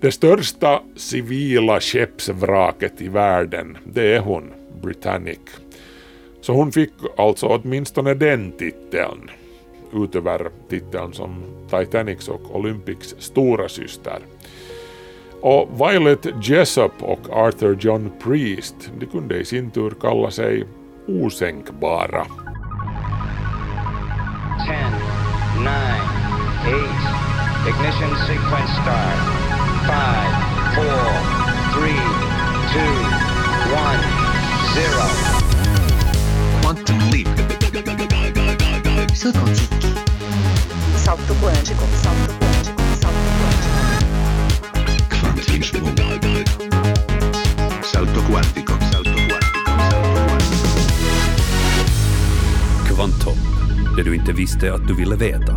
Det största civila skeppsvraket i världen, det är hon, Britannic. Så hon fick alltså åtminstone den titeln, utöver titeln som Titanics och Olympics stora syster. Och Violet Jessup och Arthur John Priest, de kunde i sin tur kalla sig osänkbara. 10, 9, 8, ignition sequence start. 5, 4, 3, 2, 1, 0. Quantum leap. Salto quântico. Salto quântico. Salto quântico. Salto quântico. Salto quantico. Salto quantico. Kvantum. Det du inte visste att du ville veta.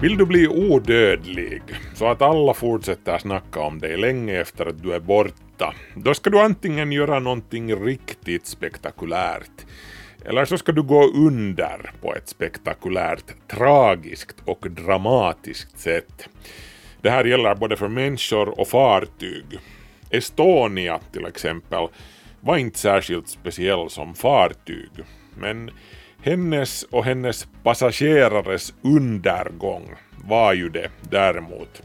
Vill du bli odödlig, så att alla fortsätter snacka om dig länge efter att du är borta, då ska du antingen göra någonting riktigt spektakulärt, eller så ska du gå under på ett spektakulärt, tragiskt och dramatiskt sätt. Det här gäller både för människor och fartyg. Estonia till exempel var inte särskilt speciell som fartyg, men hennes och hennes passagerares undergång var ju det däremot.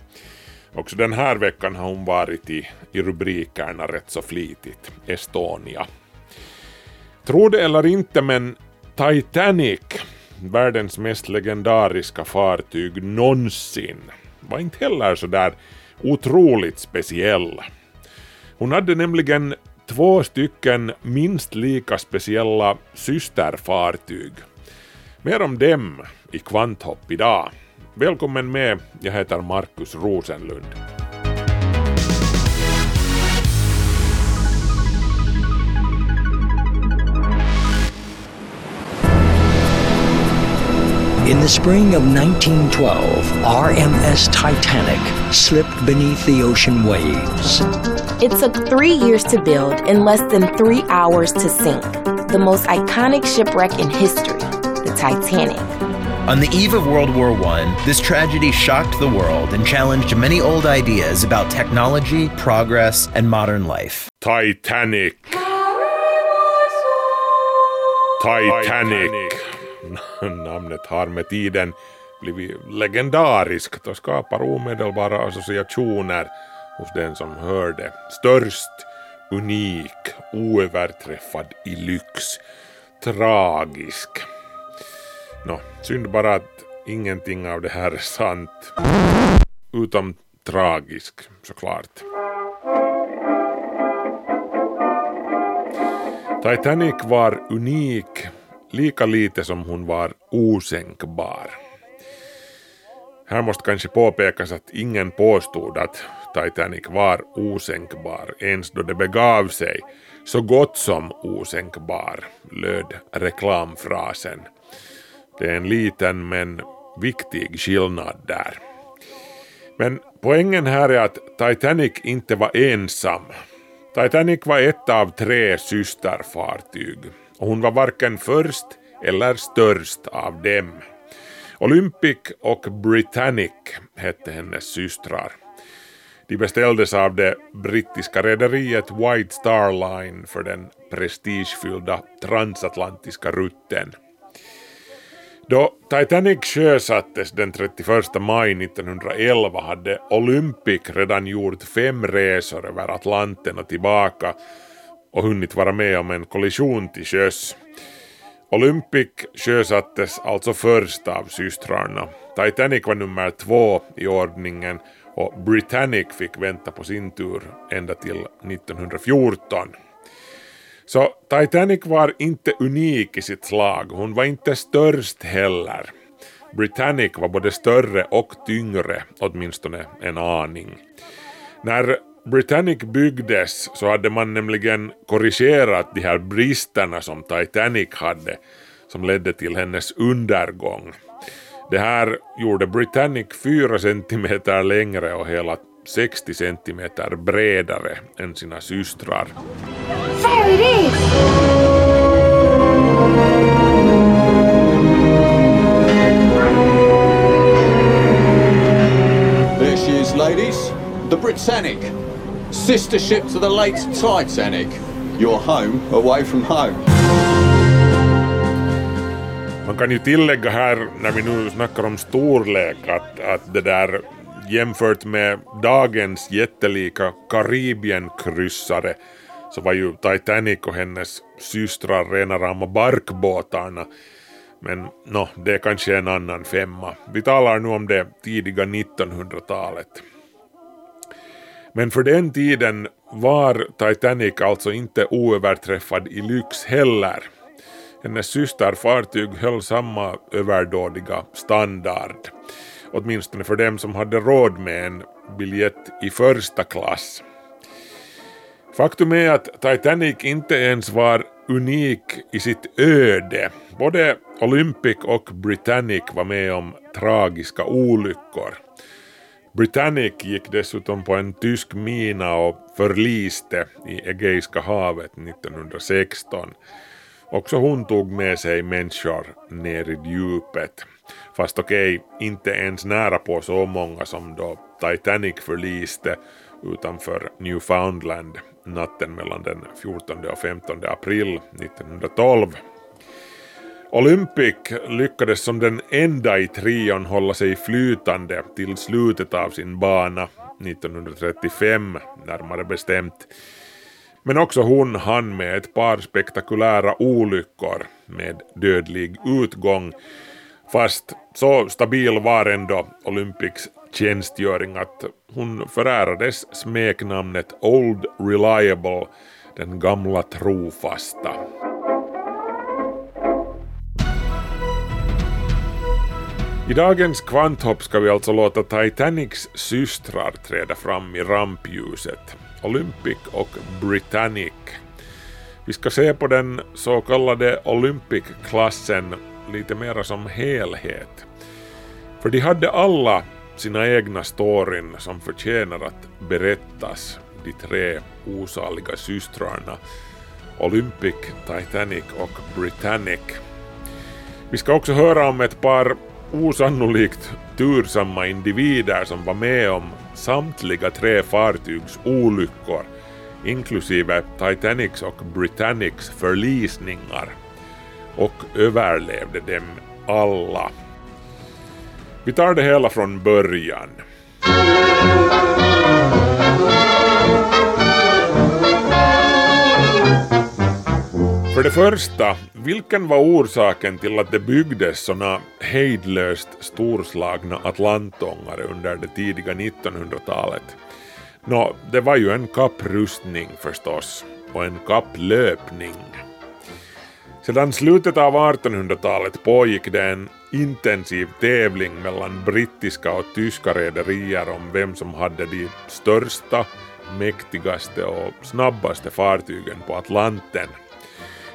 Också den här veckan har hon varit i, i rubrikerna rätt så flitigt. Estonia. Tro det eller inte men Titanic, världens mest legendariska fartyg någonsin, var inte heller så där otroligt speciell. Hon hade nämligen två stycken minst lika speciella systerfartyg. Mer om dem i Kvanthopp idag. Välkommen med, jag heter Markus Rosenlund. In the spring of 1912, RMS Titanic slipped beneath the ocean waves. It took three years to build and less than three hours to sink. The most iconic shipwreck in history, the Titanic. On the eve of World War I, this tragedy shocked the world and challenged many old ideas about technology, progress, and modern life. Titanic. Titanic. Namnet har med tiden blivit legendariskt och skapar omedelbara associationer hos den som hörde. Störst, unik, oöverträffad i lyx, tragisk. Nå, synd bara att ingenting av det här är sant. Utom tragisk, såklart. Titanic var unik lika lite som hon var osänkbar. Här måste kanske påpekas att ingen påstod att Titanic var osänkbar ens då det begav sig. Så gott som osänkbar, löd reklamfrasen. Det är en liten men viktig skillnad där. Men poängen här är att Titanic inte var ensam. Titanic var ett av tre systerfartyg och hon var varken först eller störst av dem. Olympic och Britannic hette hennes systrar. De beställdes av det brittiska rederiet White Star Line för den prestigefyllda transatlantiska rutten. Då Titanic sjösattes den 31 maj 1911 hade Olympic redan gjort fem resor över Atlanten och tillbaka och hunnit vara med om en kollision till sjöss. Olympic sjösattes alltså först av systrarna. Titanic var nummer två i ordningen och Britannic fick vänta på sin tur ända till 1914. Så Titanic var inte unik i sitt slag, hon var inte störst heller. Britannic var både större och tyngre, åtminstone en aning. När Britannic byggdes så hade man nämligen korrigerat de här bristerna som Titanic hade, som ledde till hennes undergång. Det här gjorde Britannic 4 centimeter längre och hela 60 centimeter bredare än sina systrar. There it is! ladies. The Britannic. Sister ship to the late Titanic. Your home away from home. Man kan ju tillägga här när vi nu snackar om storlek att, att det där jämfört med dagens jättelika Karibienkryssare så var ju Titanic och hennes systrar rena rama barkbåtarna. Men no, det är kanske en annan femma. Vi talar nu om det tidiga 1900-talet. Men för den tiden var Titanic alltså inte oöverträffad i lyx heller. Hennes systerfartyg höll samma överdådiga standard. Åtminstone för dem som hade råd med en biljett i första klass. Faktum är att Titanic inte ens var unik i sitt öde. Både Olympic och Britannic var med om tragiska olyckor. Britannic gick dessutom på en tysk mina och förliste i Egeiska havet 1916. Också hon tog med sig människor ner i djupet. Fast okej, okay, inte ens nära på så många som då Titanic förliste utanför Newfoundland natten mellan den 14 och 15 april 1912. Olympic lyckades som den enda i trion hålla sig flytande till slutet av sin bana 1935 närmare bestämt. Men också hon hann med ett par spektakulära olyckor med dödlig utgång. Fast så stabil var ändå Olympics tjänstgöring att hon förärades smeknamnet Old Reliable, den gamla trofasta. I dagens kvanthopp ska vi alltså låta Titanics systrar träda fram i rampljuset, Olympic och Britannic. Vi ska se på den så kallade Olympic-klassen lite mera som helhet. För de hade alla sina egna storyn som förtjänar att berättas, de tre osaliga systrarna Olympic, Titanic och Britannic. Vi ska också höra om ett par osannolikt tursamma individer som var med om samtliga tre fartygs olyckor, inklusive Titanics och Britannics förlisningar, och överlevde dem alla. Vi tar det hela från början. För det första, vilken var orsaken till att det byggdes såna hejdlöst storslagna atlantångare under det tidiga 1900-talet? Nå, det var ju en kapprustning förstås, och en kapplöpning. Sedan slutet av 1800-talet pågick det en intensiv tävling mellan brittiska och tyska rederier om vem som hade de största, mäktigaste och snabbaste fartygen på Atlanten.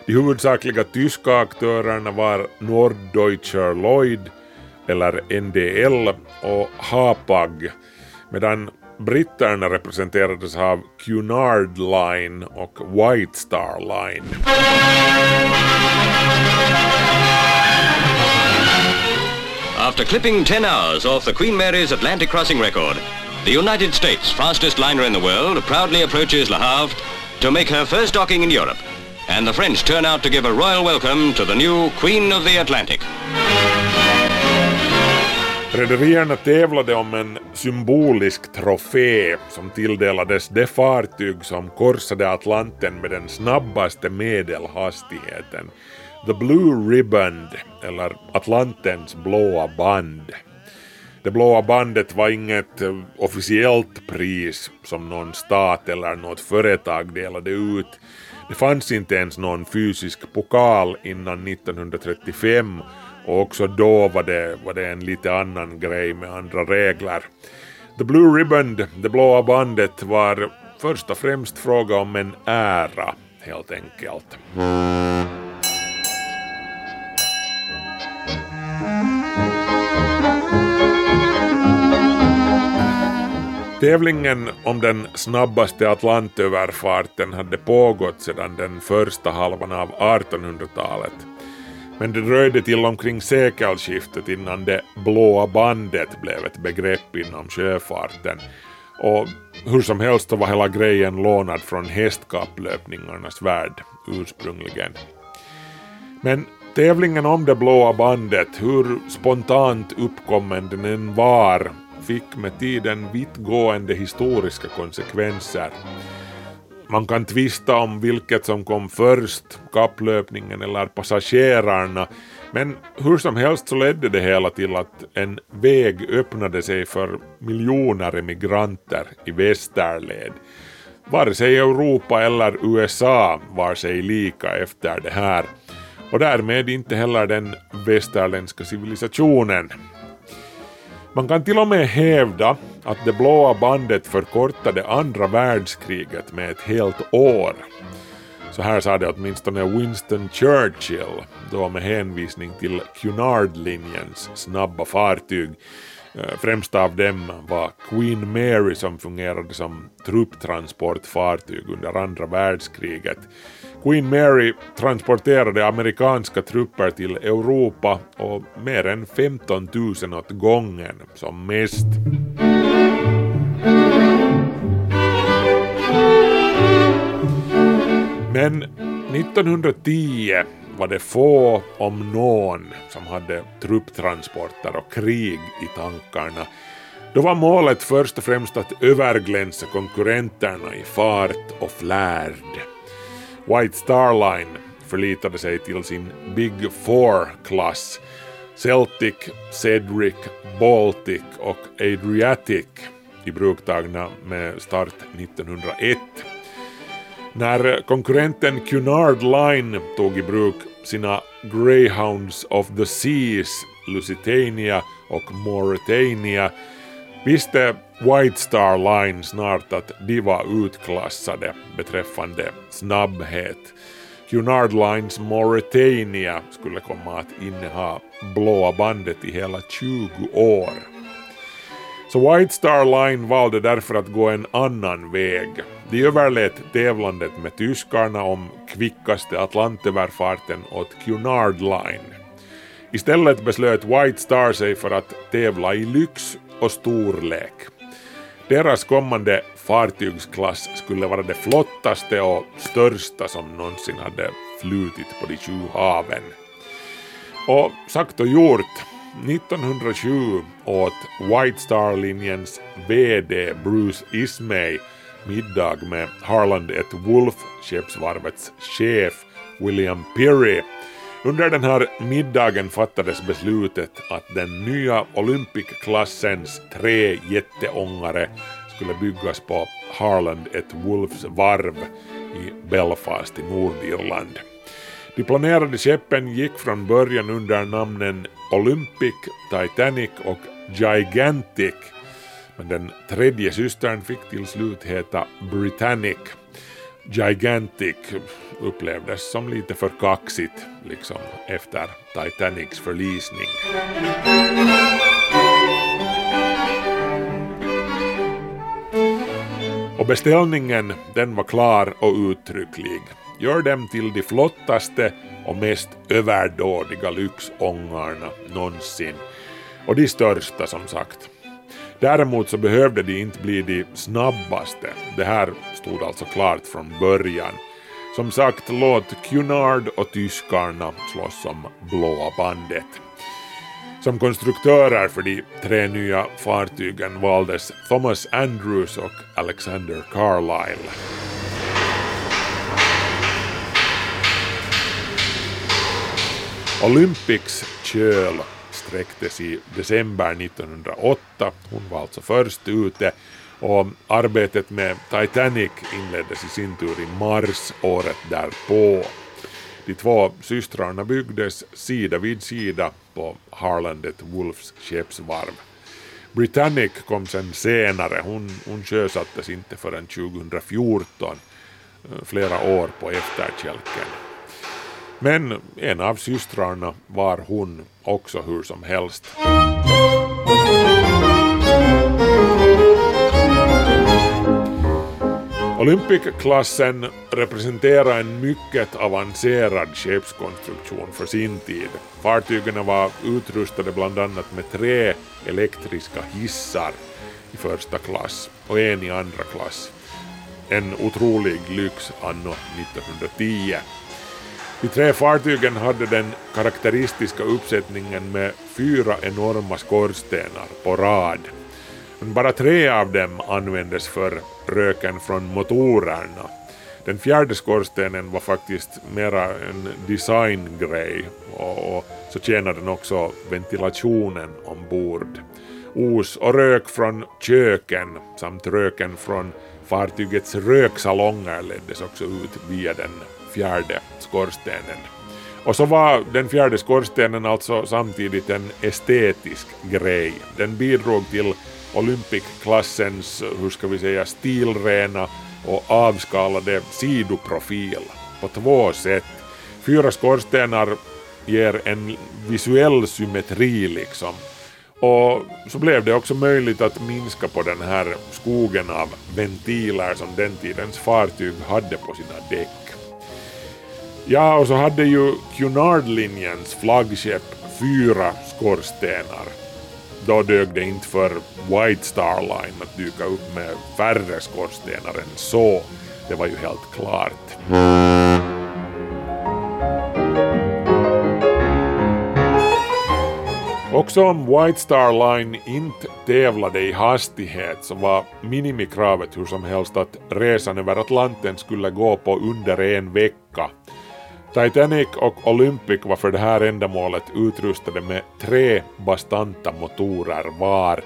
De huvudsakliga tyska aktörerna var Norddeutscher Lloyd, eller NDL, och Hapag, medan britterna representerades av Cunard Line och White Star Line. After clipping 10 hours off the Queen Mary's Atlantic crossing record, the United States, fastest liner in the world, proudly approaches Le Havre to make her first docking in Europe. And the French turn out to give a royal welcome to the new Queen of the Atlantic. Rederierna tävlade om en symbolisk trofé som tilldelades det fartyg som korsade Atlanten med den snabbaste medelhastigheten. The Blue Riband, eller Atlantens blåa band. Det blåa bandet var inget eh, officiellt pris som någon stat eller något företag delade ut. Det fanns inte ens någon fysisk pokal innan 1935 och också då var det, var det en lite annan grej med andra regler. The Blue Ribbon, det blåa bandet, var först och främst fråga om en ära, helt enkelt. Tävlingen om den snabbaste atlantöverfarten hade pågått sedan den första halvan av 1800-talet. Men det dröjde till omkring sekelskiftet innan det blåa bandet blev ett begrepp inom sjöfarten. Och hur som helst så var hela grejen lånad från hästkapplöpningarnas värld ursprungligen. Men tävlingen om det blåa bandet, hur spontant uppkommen den än var, fick med tiden vittgående historiska konsekvenser. Man kan tvista om vilket som kom först, kapplöpningen eller passagerarna, men hur som helst så ledde det hela till att en väg öppnade sig för miljoner emigranter i västerled. Vare sig Europa eller USA var sig lika efter det här och därmed inte heller den västerländska civilisationen. Man kan till och med hävda att det blåa bandet förkortade andra världskriget med ett helt år. Så här sa det åtminstone Winston Churchill, då med hänvisning till Cunardlinjens snabba fartyg. Främsta främst av dem var Queen Mary som fungerade som trupptransportfartyg under andra världskriget. Queen Mary transporterade amerikanska trupper till Europa och mer än 15 000 åt gången som mest. Men 1910 var det få, om någon, som hade trupptransporter och krig i tankarna. Då var målet först och främst att överglänsa konkurrenterna i fart och flärd. White Star Line förlitade sig till sin Big Four-klass Celtic, Cedric, Baltic och Adriatic i bruktagna med start 1901. När konkurrenten Cunard Line tog i bruk sina Greyhounds of the Seas, Lusitania och Mauritania visste White Star Line snart att de var utklassade beträffande snabbhet. Cunard Lines Mauritania skulle komma att inneha blåa bandet i hela 20 år. Så White Star Line valde därför att gå en annan väg. De överlät tävlandet med tyskarna om kvickaste Atlantöverfarten åt Cunard Line. Istället beslöt White Star sig för att tävla i lyx och storlek. Deras kommande fartygsklass skulle vara det flottaste och största som någonsin hade flutit på de sju haven. Och sagt och gjort, 1907 åt White Star-linjens VD Bruce Ismay middag med Harland ett Wolf, skeppsvarvets chef William Peary under den här middagen fattades beslutet att den nya Olympic-klassens tre jätteångare skulle byggas på Harland ett Wolfs varv i Belfast i Nordirland. De planerade skeppen gick från början under namnen Olympic, Titanic och Gigantic, men den tredje systern fick till slut heta Britannic Gigantic upplevdes som lite för kaxigt liksom efter Titanics förlisning. Och beställningen den var klar och uttrycklig. Gör dem till de flottaste och mest överdådiga lyxångarna någonsin. Och de största som sagt. Däremot så behövde de inte bli de snabbaste. Det här stod alltså klart från början. Som sagt, låt Cunard och tyskarna slåss om blåa bandet. Som konstruktörer för de tre nya fartygen valdes Thomas Andrews och Alexander Carlyle. Olympics köl sträcktes i december 1908. Hon var alltså först ute och arbetet med Titanic inleddes i sin tur i mars året därpå. De två systrarna byggdes sida vid sida på Harlandet Wolfs skeppsvarv. Britannic kom sen senare, hon, hon sjösattes inte förrän 2014, eh, flera år på efterkälken. Men en av systrarna var hon också hur som helst. Olympic-klassen representerar en mycket avancerad skeppskonstruktion för sin tid. Fartygen var utrustade bland annat med tre elektriska hissar i första klass och en i andra klass. En otrolig lyx anno 1910. De tre fartygen hade den karaktäristiska uppsättningen med fyra enorma skorstenar på rad. Men bara tre av dem användes för röken från motorerna. Den fjärde skorstenen var faktiskt mera en designgrej och, och så tjänade den också ventilationen ombord. Os och rök från köken samt röken från fartygets röksalonger leddes också ut via den fjärde skorstenen. Och så var den fjärde skorstenen alltså samtidigt en estetisk grej. Den bidrog till Olympic-klassens, hur ska vi säga, stilrena och avskalade sidoprofil på två sätt. Fyra skorstenar ger en visuell symmetri liksom. Och så blev det också möjligt att minska på den här skogen av ventiler som den tidens fartyg hade på sina däck. Ja, och så hade ju Cunard-linjens flaggskepp fyra skorstenar. Då dög det inte för White Star Line att dyka upp med färre skorstenar än så. Det var ju helt klart. Också om White Star Line inte tävlade i hastighet så var minimikravet hur som helst att resan över Atlanten skulle gå på under en vecka. Titanic och Olympic var för det här ändamålet utrustade med tre bastanta motorer var,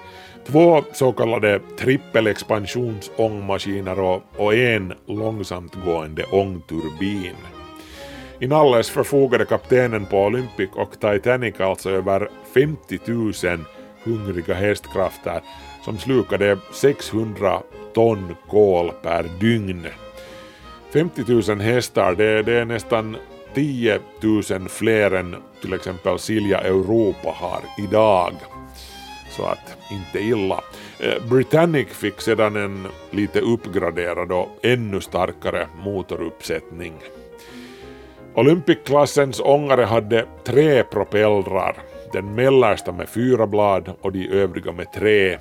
två så kallade trippelexpansionsångmaskiner och, och en långsamtgående ångturbin. Inalles förfogade kaptenen på Olympic och Titanic alltså över 50 000 hungriga hästkrafter som slukade 600 ton kol per dygn. 50 000 hästar, det, det är nästan 10 000 fler än till exempel Silja Europa har idag. Så att inte illa. Eh, Britannic fick sedan en lite uppgraderad och ännu starkare motoruppsättning. Olympic-klassens ångare hade tre propellrar, den mellersta med fyra blad och de övriga med tre.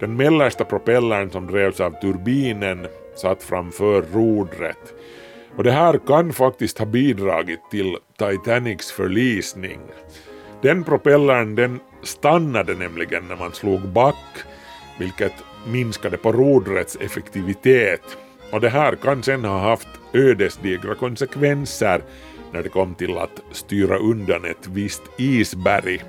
Den mellersta propellern som drevs av turbinen satt framför rodret. Och det här kan faktiskt ha bidragit till Titanics förlisning. Den propellern den stannade nämligen när man slog back, vilket minskade på rodrets effektivitet. Och det här kan sen ha haft ödesdigra konsekvenser när det kom till att styra undan ett visst isberg.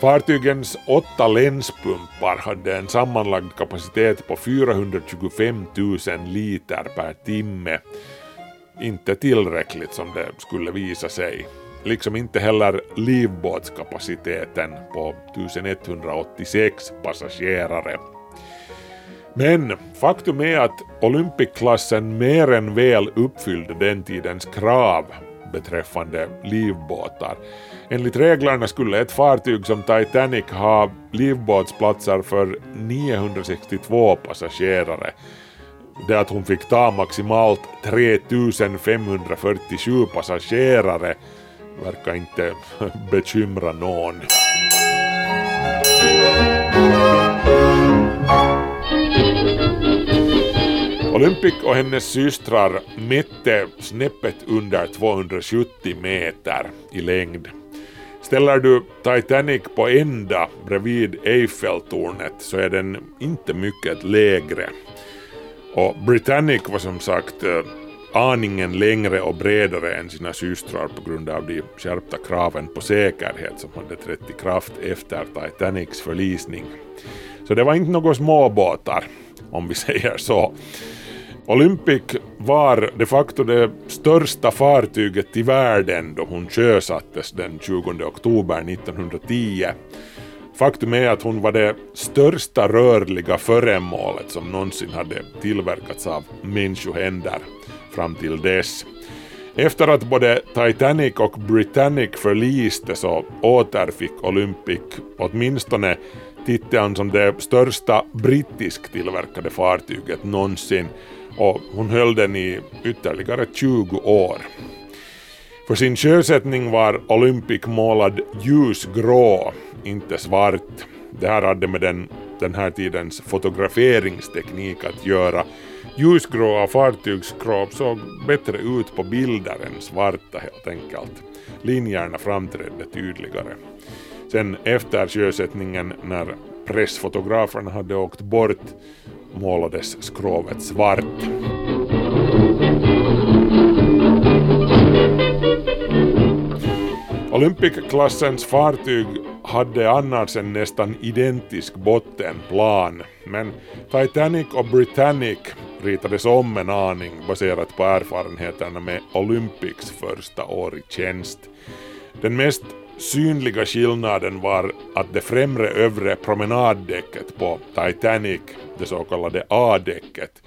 Fartygens åtta länspumpar hade en sammanlagd kapacitet på 425 000 liter per timme. Inte tillräckligt som det skulle visa sig. Liksom inte heller livbåtskapaciteten på 1186 passagerare. Men faktum är att Olympic-klassen mer än väl uppfyllde den tidens krav beträffande livbåtar. Enligt reglerna skulle ett fartyg som Titanic ha livbåtsplatser för 962 passagerare. Det att hon fick ta maximalt 3547 passagerare verkar inte bekymra någon. Mm. Olympic och hennes systrar mätte snäppet under 270 meter i längd. Ställer du Titanic på ända bredvid Eiffeltornet så är den inte mycket lägre. Och Britannic var som sagt eh, aningen längre och bredare än sina systrar på grund av de skärpta kraven på säkerhet som hade trätt i kraft efter Titanics förlisning. Så det var inte några småbåtar, om vi säger så. Olympic var de facto det största fartyget i världen då hon sjösattes den 20 oktober 1910. Faktum är att hon var det största rörliga föremålet som någonsin hade tillverkats av människohänder fram till dess. Efter att både Titanic och Britannic förliste så återfick Olympic åtminstone titeln som det största brittisk tillverkade fartyget någonsin och hon höll den i ytterligare 20 år. För sin sjösättning var Olympic målad ljusgrå, inte svart. Det här hade med den, den här tidens fotograferingsteknik att göra. Ljusgråa fartygsskrov såg bättre ut på bilder än svarta helt enkelt. Linjerna framträdde tydligare. Sen efter sjösättningen när pressfotograferna hade åkt bort målades skrovet svart. Olympic-klassens fartyg hade annars en nästan identisk bottenplan, men Titanic och Britannic ritades om en aning baserat på erfarenheterna med Olympics första år i tjänst. Den mest synliga skillnaden var att det främre övre promenaddäcket på Titanic, det så kallade A-däcket,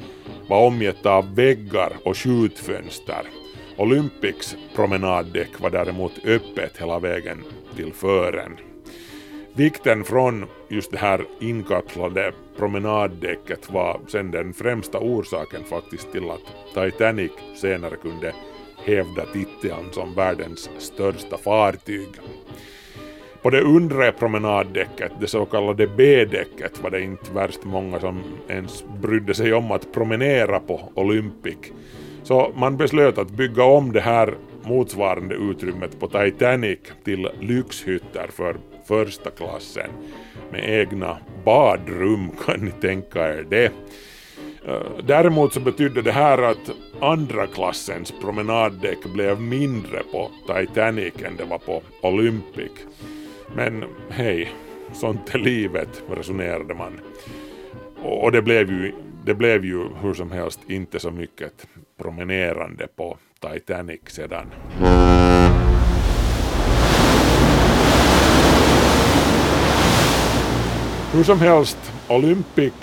var omgett av väggar och skjutfönster. Olympics promenaddäck var däremot öppet hela vägen till fören. Vikten från just det här inkapslade promenaddäcket var sen den främsta orsaken faktiskt till att Titanic senare kunde hävda titeln som världens största fartyg. På det undre promenaddäcket, det så kallade B-däcket, var det inte värst många som ens brydde sig om att promenera på Olympic. Så man beslöt att bygga om det här motsvarande utrymmet på Titanic till lyxhytter för första klassen med egna badrum kan ni tänka er det. Eh, däremot så betydde det här att andra klassens promenaddäck blev mindre på Titanic än det var på Olympic. Men hej, sånt är livet, resonerade man. Och det blev ju, det blev ju hur som helst inte så mycket promenerande på Titanic sedan. Hur som helst, Olympic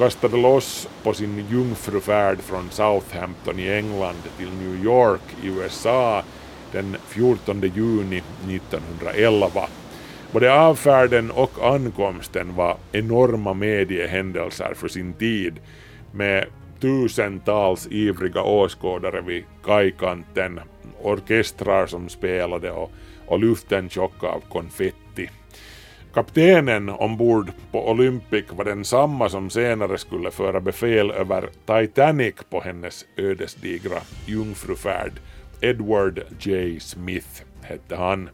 kastade loss på sin jungfrufärd från Southampton i England till New York i USA den 14 juni 1911. Både avfärden och ankomsten var enorma mediehändelser för sin tid med tusentals ivriga åskådare vid kajkanten, orkestrar som spelade och, och luften tjock av konfetti. Kaptenen ombord på Olympic var densamma som senare skulle föra befäl över Titanic på hennes ödesdigra jungfrufärd. Edward J. Smith hette han.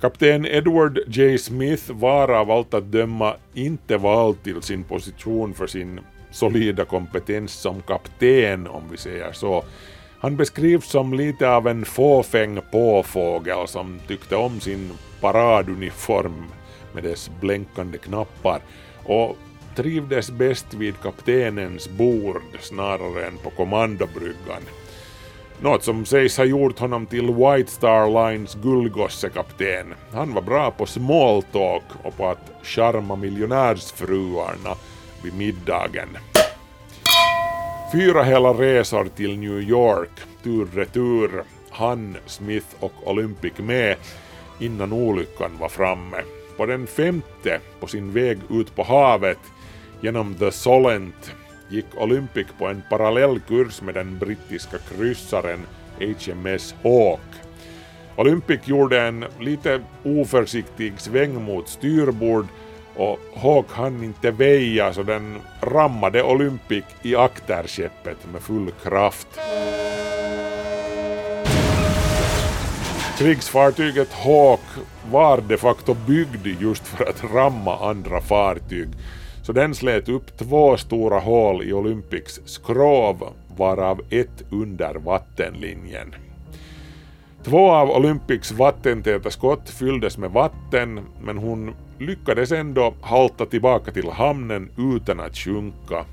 Kapten Edward J. Smith var av allt att döma inte vald till sin position för sin solida kompetens som kapten, om vi säger så. Han beskrivs som lite av en fåfäng påfågel som tyckte om sin paraduniform med dess blänkande knappar och trivdes bäst vid kaptenens bord snarare än på kommandobryggan. Något som sägs ha gjort honom till White Star Lines gullgossekapten. Han var bra på small talk och på att charma miljonärsfruarna vid middagen. Fyra hela resor till New York, tur retur, han, Smith och Olympic med innan olyckan var framme. På den femte, på sin väg ut på havet genom The Solent, gick Olympic på en parallell kurs med den brittiska kryssaren HMS Hawk. Olympic gjorde en lite oförsiktig sväng mot styrbord och Hawk hann inte väja så den rammade Olympic i akterskeppet med full kraft. Krigsfartyget Hawk var de facto byggd just för att ramma andra fartyg, så den slet upp två stora hål i Olympics skrov, varav ett under vattenlinjen. Två av Olympics vattentäta skott fylldes med vatten, men hon lyckades ändå halta tillbaka till hamnen utan att sjunka.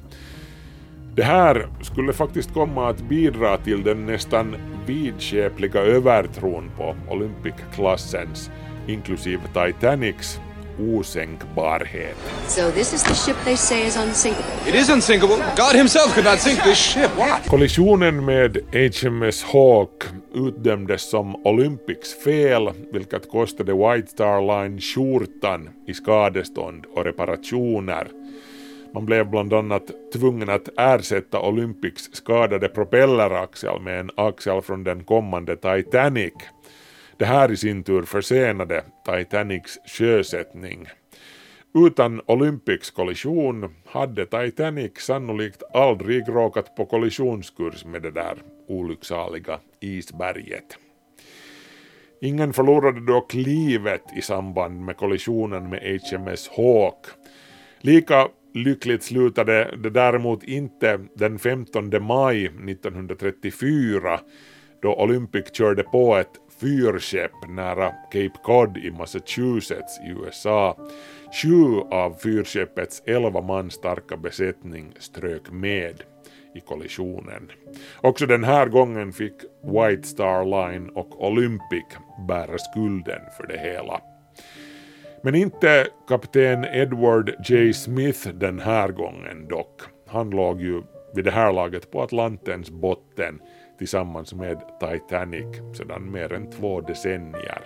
Det här skulle faktiskt komma att bidra till den nästan vidskepliga övertron på Olympic-klassens, inklusive Titanics, osänkbarhet. So this is the ship they say is unsinkable. It is unsinkable. God himself could not sink this ship. What? Kollisionen med HMS Hawk utdömdes som Olympics fel, vilket kostade White Star Line skjortan i skadestånd och reparationer. Man blev bland annat tvungen att ersätta Olympics skadade propelleraxel med en axel från den kommande Titanic. Det här i sin tur försenade Titanics sjösättning. Utan Olympics kollision hade Titanic sannolikt aldrig råkat på kollisionskurs med det där olycksaliga isberget. Ingen förlorade dock livet i samband med kollisionen med HMS Hawk. Lika lyckligt slutade det däremot inte den 15 maj 1934 då Olympic körde på ett fyrskepp nära Cape Cod i Massachusetts i USA. Sju av fyrskeppets elva man starka besättning strök med i kollisionen. Också den här gången fick White Star Line och Olympic bära skulden för det hela. Men inte kapten Edward J. Smith den här gången dock. Han låg ju vid det här laget på Atlantens botten tillsammans med Titanic sedan mer än två decennier.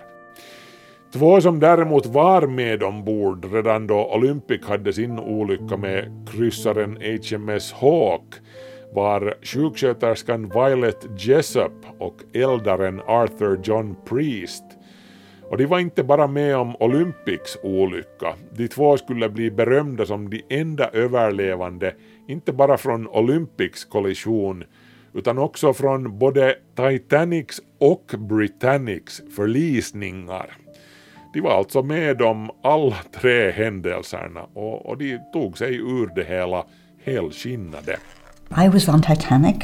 Två som däremot var med ombord redan då Olympic hade sin olycka med kryssaren HMS Hawk var sjuksköterskan Violet Jessup och eldaren Arthur John Priest. Och de var inte bara med om Olympics olycka, de två skulle bli berömda som de enda överlevande, inte bara från Olympics kollision utan också från både Titanics och Britannics förlisningar. De var alltså med om alla tre händelserna och, och de tog sig ur det hela helskinnade. I was on Titanic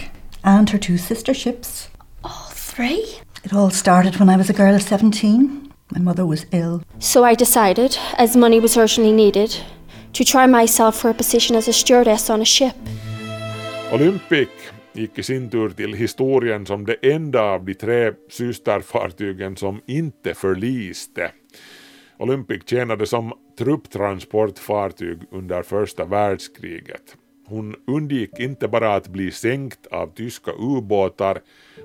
and her two sister ships. All three? It all started when I was a girl of 17. My mother was ill. So I decided, as money was urgently needed, to try myself for a position as a stewardess on a ship. Olympic gick i sin tur till historien som det enda av de tre systerfartygen som inte förliste. Olympic tjänade som trupptransportfartyg under första världskriget. Hon undgick inte bara att bli sänkt av tyska ubåtar,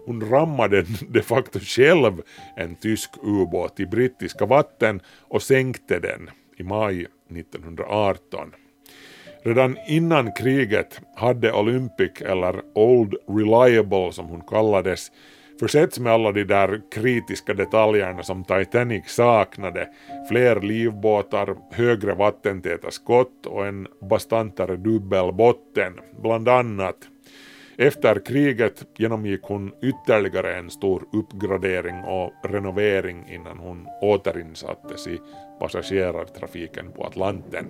hon rammade de facto själv en tysk ubåt i brittiska vatten och sänkte den i maj 1918. Redan innan kriget hade Olympic, eller Old Reliable som hon kallades, försetts med alla de där kritiska detaljerna som Titanic saknade, fler livbåtar, högre vattentäta skott och en bastantare dubbelbotten, bland annat. Efter kriget genomgick hon ytterligare en stor uppgradering och renovering innan hon återinsattes i passagerartrafiken på Atlanten.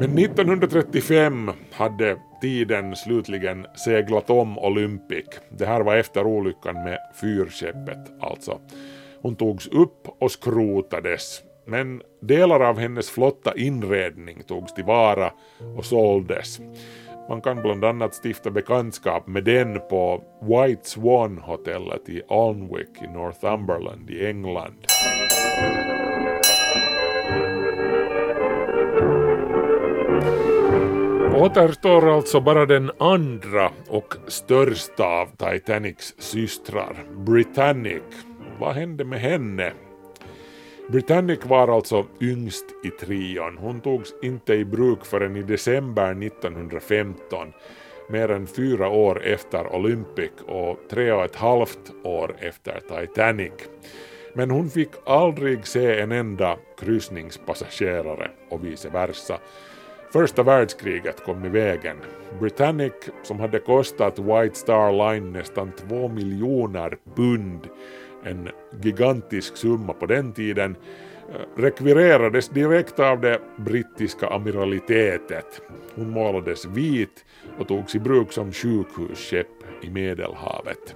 Men 1935 hade tiden slutligen seglat om Olympic. Det här var efter olyckan med fyrskeppet alltså. Hon togs upp och skrotades, men delar av hennes flotta inredning togs tillvara och såldes. Man kan bland annat stifta bekantskap med den på White Swan-hotellet i Alnwick i Northumberland i England. Återstår alltså bara den andra och största av Titanics systrar, Britannic. Vad hände med henne? Britannic var alltså yngst i trion. Hon togs inte i bruk förrän i december 1915, mer än fyra år efter Olympic och tre och ett halvt år efter Titanic. Men hon fick aldrig se en enda kryssningspassagerare och vice versa. Första världskriget kom i vägen. Britannic, som hade kostat White Star Line nästan två miljoner pund, en gigantisk summa på den tiden, eh, rekvirerades direkt av det brittiska amiralitetet. Hon målades vit och togs i bruk som sjukhusskepp i Medelhavet.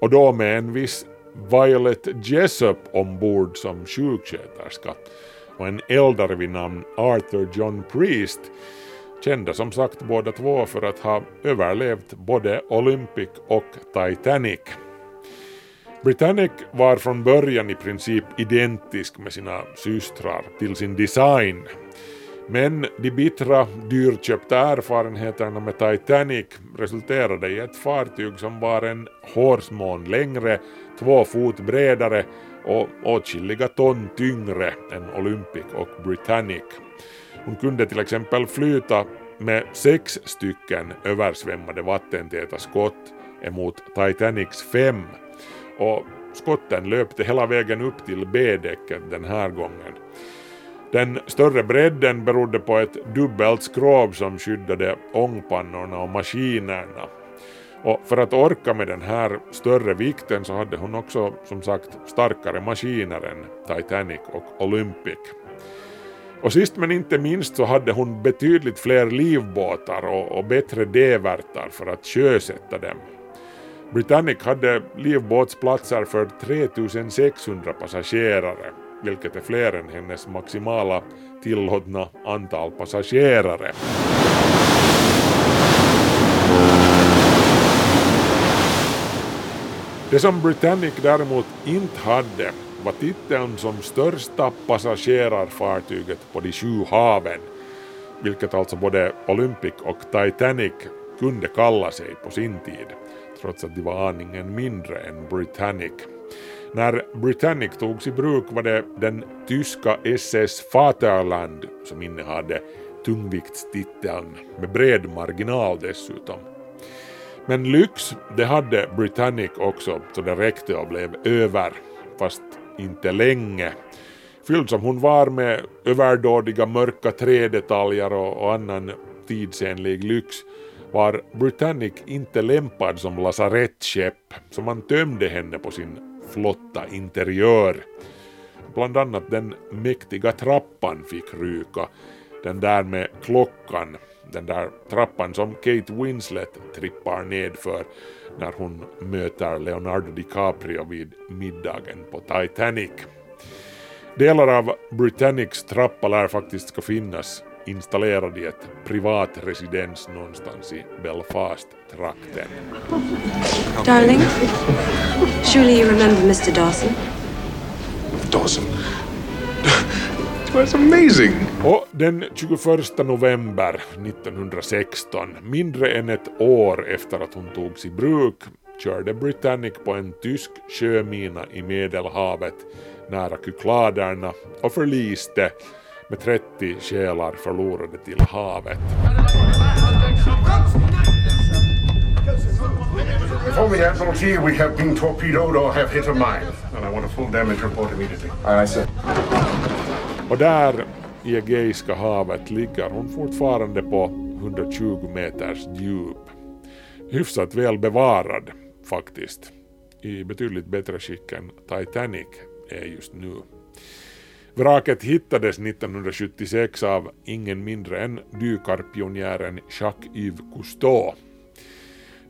Och då med en viss Violet Jessup ombord som sjuksköterska och en eldare vid namn Arthur John Priest kända som sagt båda två för att ha överlevt både Olympic och Titanic. Britannic var från början i princip identisk med sina systrar till sin design. Men de bittra, dyrköpta erfarenheterna med Titanic resulterade i ett fartyg som var en hårsmån längre, två fot bredare och åtskilliga ton tyngre än Olympic och Britannic. Hon kunde till exempel flyta med sex stycken översvämmade vattentäta skott emot Titanics fem och skotten löpte hela vägen upp till B-däcket den här gången. Den större bredden berodde på ett dubbelt skrov som skyddade ångpannorna och maskinerna. Och för att orka med den här större vikten så hade hon också som sagt starkare maskiner än Titanic och Olympic. Och sist men inte minst så hade hon betydligt fler livbåtar och, och bättre dävertar för att sjösätta dem. Britannic hade livbåtsplatser för 3600 passagerare, vilket är fler än hennes maximala tillåtna antal passagerare. Det som Britannic däremot inte hade var titeln som största passagerarfartyget på de sju haven, vilket alltså både Olympic och Titanic kunde kalla sig på sin tid, trots att de var aningen mindre än Britannic. När Britannic togs i bruk var det den tyska SS Vaterland som innehade tungviktstiteln med bred marginal dessutom. Men lyx, det hade Britannic också så det räckte och blev över, fast inte länge. Fylld som hon var med överdådiga mörka trädetaljer och, och annan tidsenlig lyx var Britannic inte lämpad som lasarettskepp, så man tömde henne på sin flotta interiör. Bland annat den mäktiga trappan fick ryka, den där med klockan, den där trappan som Kate Winslet trippar nedför när hon möter Leonardo DiCaprio vid middagen på Titanic. Delar av Britannics trappa lär faktiskt ska finnas installerad i ett privat residens någonstans i Belfast-trakten. Darling, surely you remember Mr. Dawson? Dawson? It was amazing! Och den 21 november 1916, mindre än ett år efter att hon togs i bruk, körde Britannic på en tysk sjömina i Medelhavet nära Kykladerna och förliste med 30 själar förlorade till havet. Before we Admiral G, we have been torpedoed or have hit a mine. And I want a full damage report immediately. Aye, sir. Och där i Egeiska havet ligger hon fortfarande på 120 meters djup. Hyfsat väl bevarad faktiskt. I betydligt bättre skick än Titanic är just nu. Vraket hittades 1976 av ingen mindre än dykarpionjären Jacques-Yves Cousteau.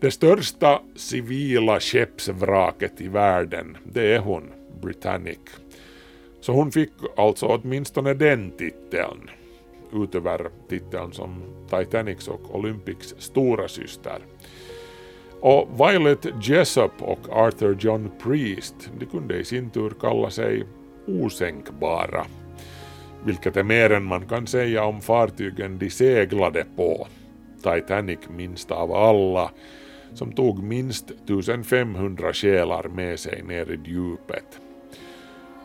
Det största civila skeppsvraket i världen, det är hon, Britannic. Så hon fick alltså åtminstone den titeln, utöver titeln som Titanics och Olympics stora syster. Och Violet Jessup och Arthur John Priest, de kunde i sin tur kalla sig osänkbara, vilket är mer än man kan säga om fartygen de seglade på. Titanic minst av alla, som tog minst 1500 själar med sig ner i djupet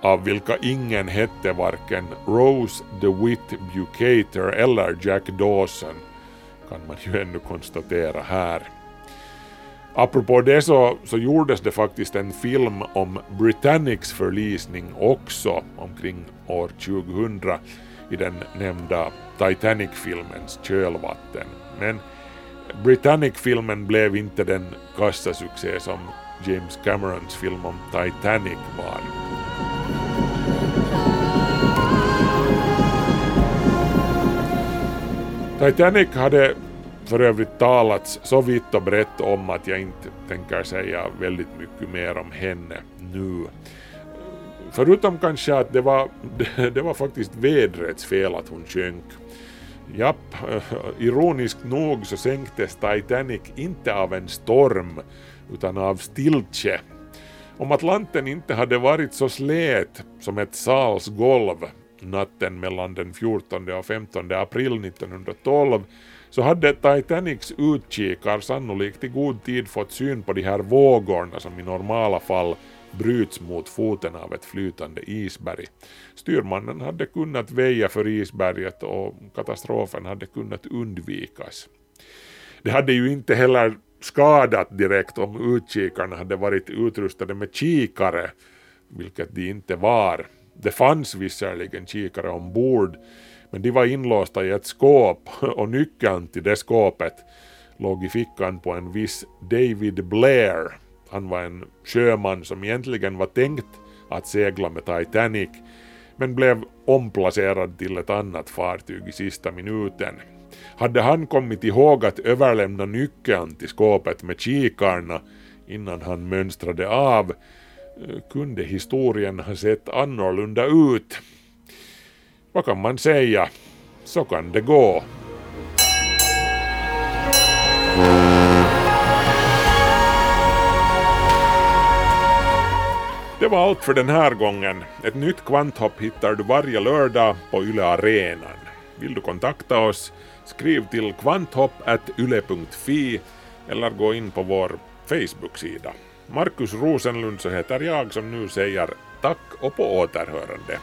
av vilka ingen hette varken Rose DeWitt Bucater eller Jack Dawson, kan man ju ännu konstatera här. Apropå det så, så gjordes det faktiskt en film om Britannics förlisning också omkring år 2000 i den nämnda Titanic-filmens kölvatten. Men Britannic-filmen blev inte den kassasuccé som James Camerons film om Titanic var. Titanic hade för övrigt talats så vitt och brett om att jag inte tänker säga väldigt mycket mer om henne nu. Förutom kanske att det var, det, var faktiskt vädrets fel att hon sjönk. Japp, ironiskt nog så sänktes Titanic inte av en storm utan av stiltje. Om Atlanten inte hade varit så slät som ett salsgolv natten mellan den 14 och 15 april 1912 så hade Titanics utkikar sannolikt i god tid fått syn på de här vågorna som i normala fall bryts mot foten av ett flytande isberg. Styrmannen hade kunnat väja för isberget och katastrofen hade kunnat undvikas. Det hade ju inte heller skadat direkt om utkikarna hade varit utrustade med kikare, vilket de inte var. Det fanns visserligen kikare ombord, men de var inlåsta i ett skåp och nyckeln till det skåpet låg i fickan på en viss David Blair. Han var en sjöman som egentligen var tänkt att segla med Titanic, men blev omplacerad till ett annat fartyg i sista minuten. Hade han kommit ihåg att överlämna nyckeln till skåpet med kikarna innan han mönstrade av Eh, kunde historien ha sett annorlunda ut. Vad kan man säga? Så kan det gå. Det var allt för den här gången. Ett nytt kvanthopp hittar du varje lördag på Yle Arenan. Vill du kontakta oss? Skriv till kvanthopp.yle.fi eller gå in på vår Facebook-sida. Markus Rosenlund så heter jag som nu säger tack och på återhörande.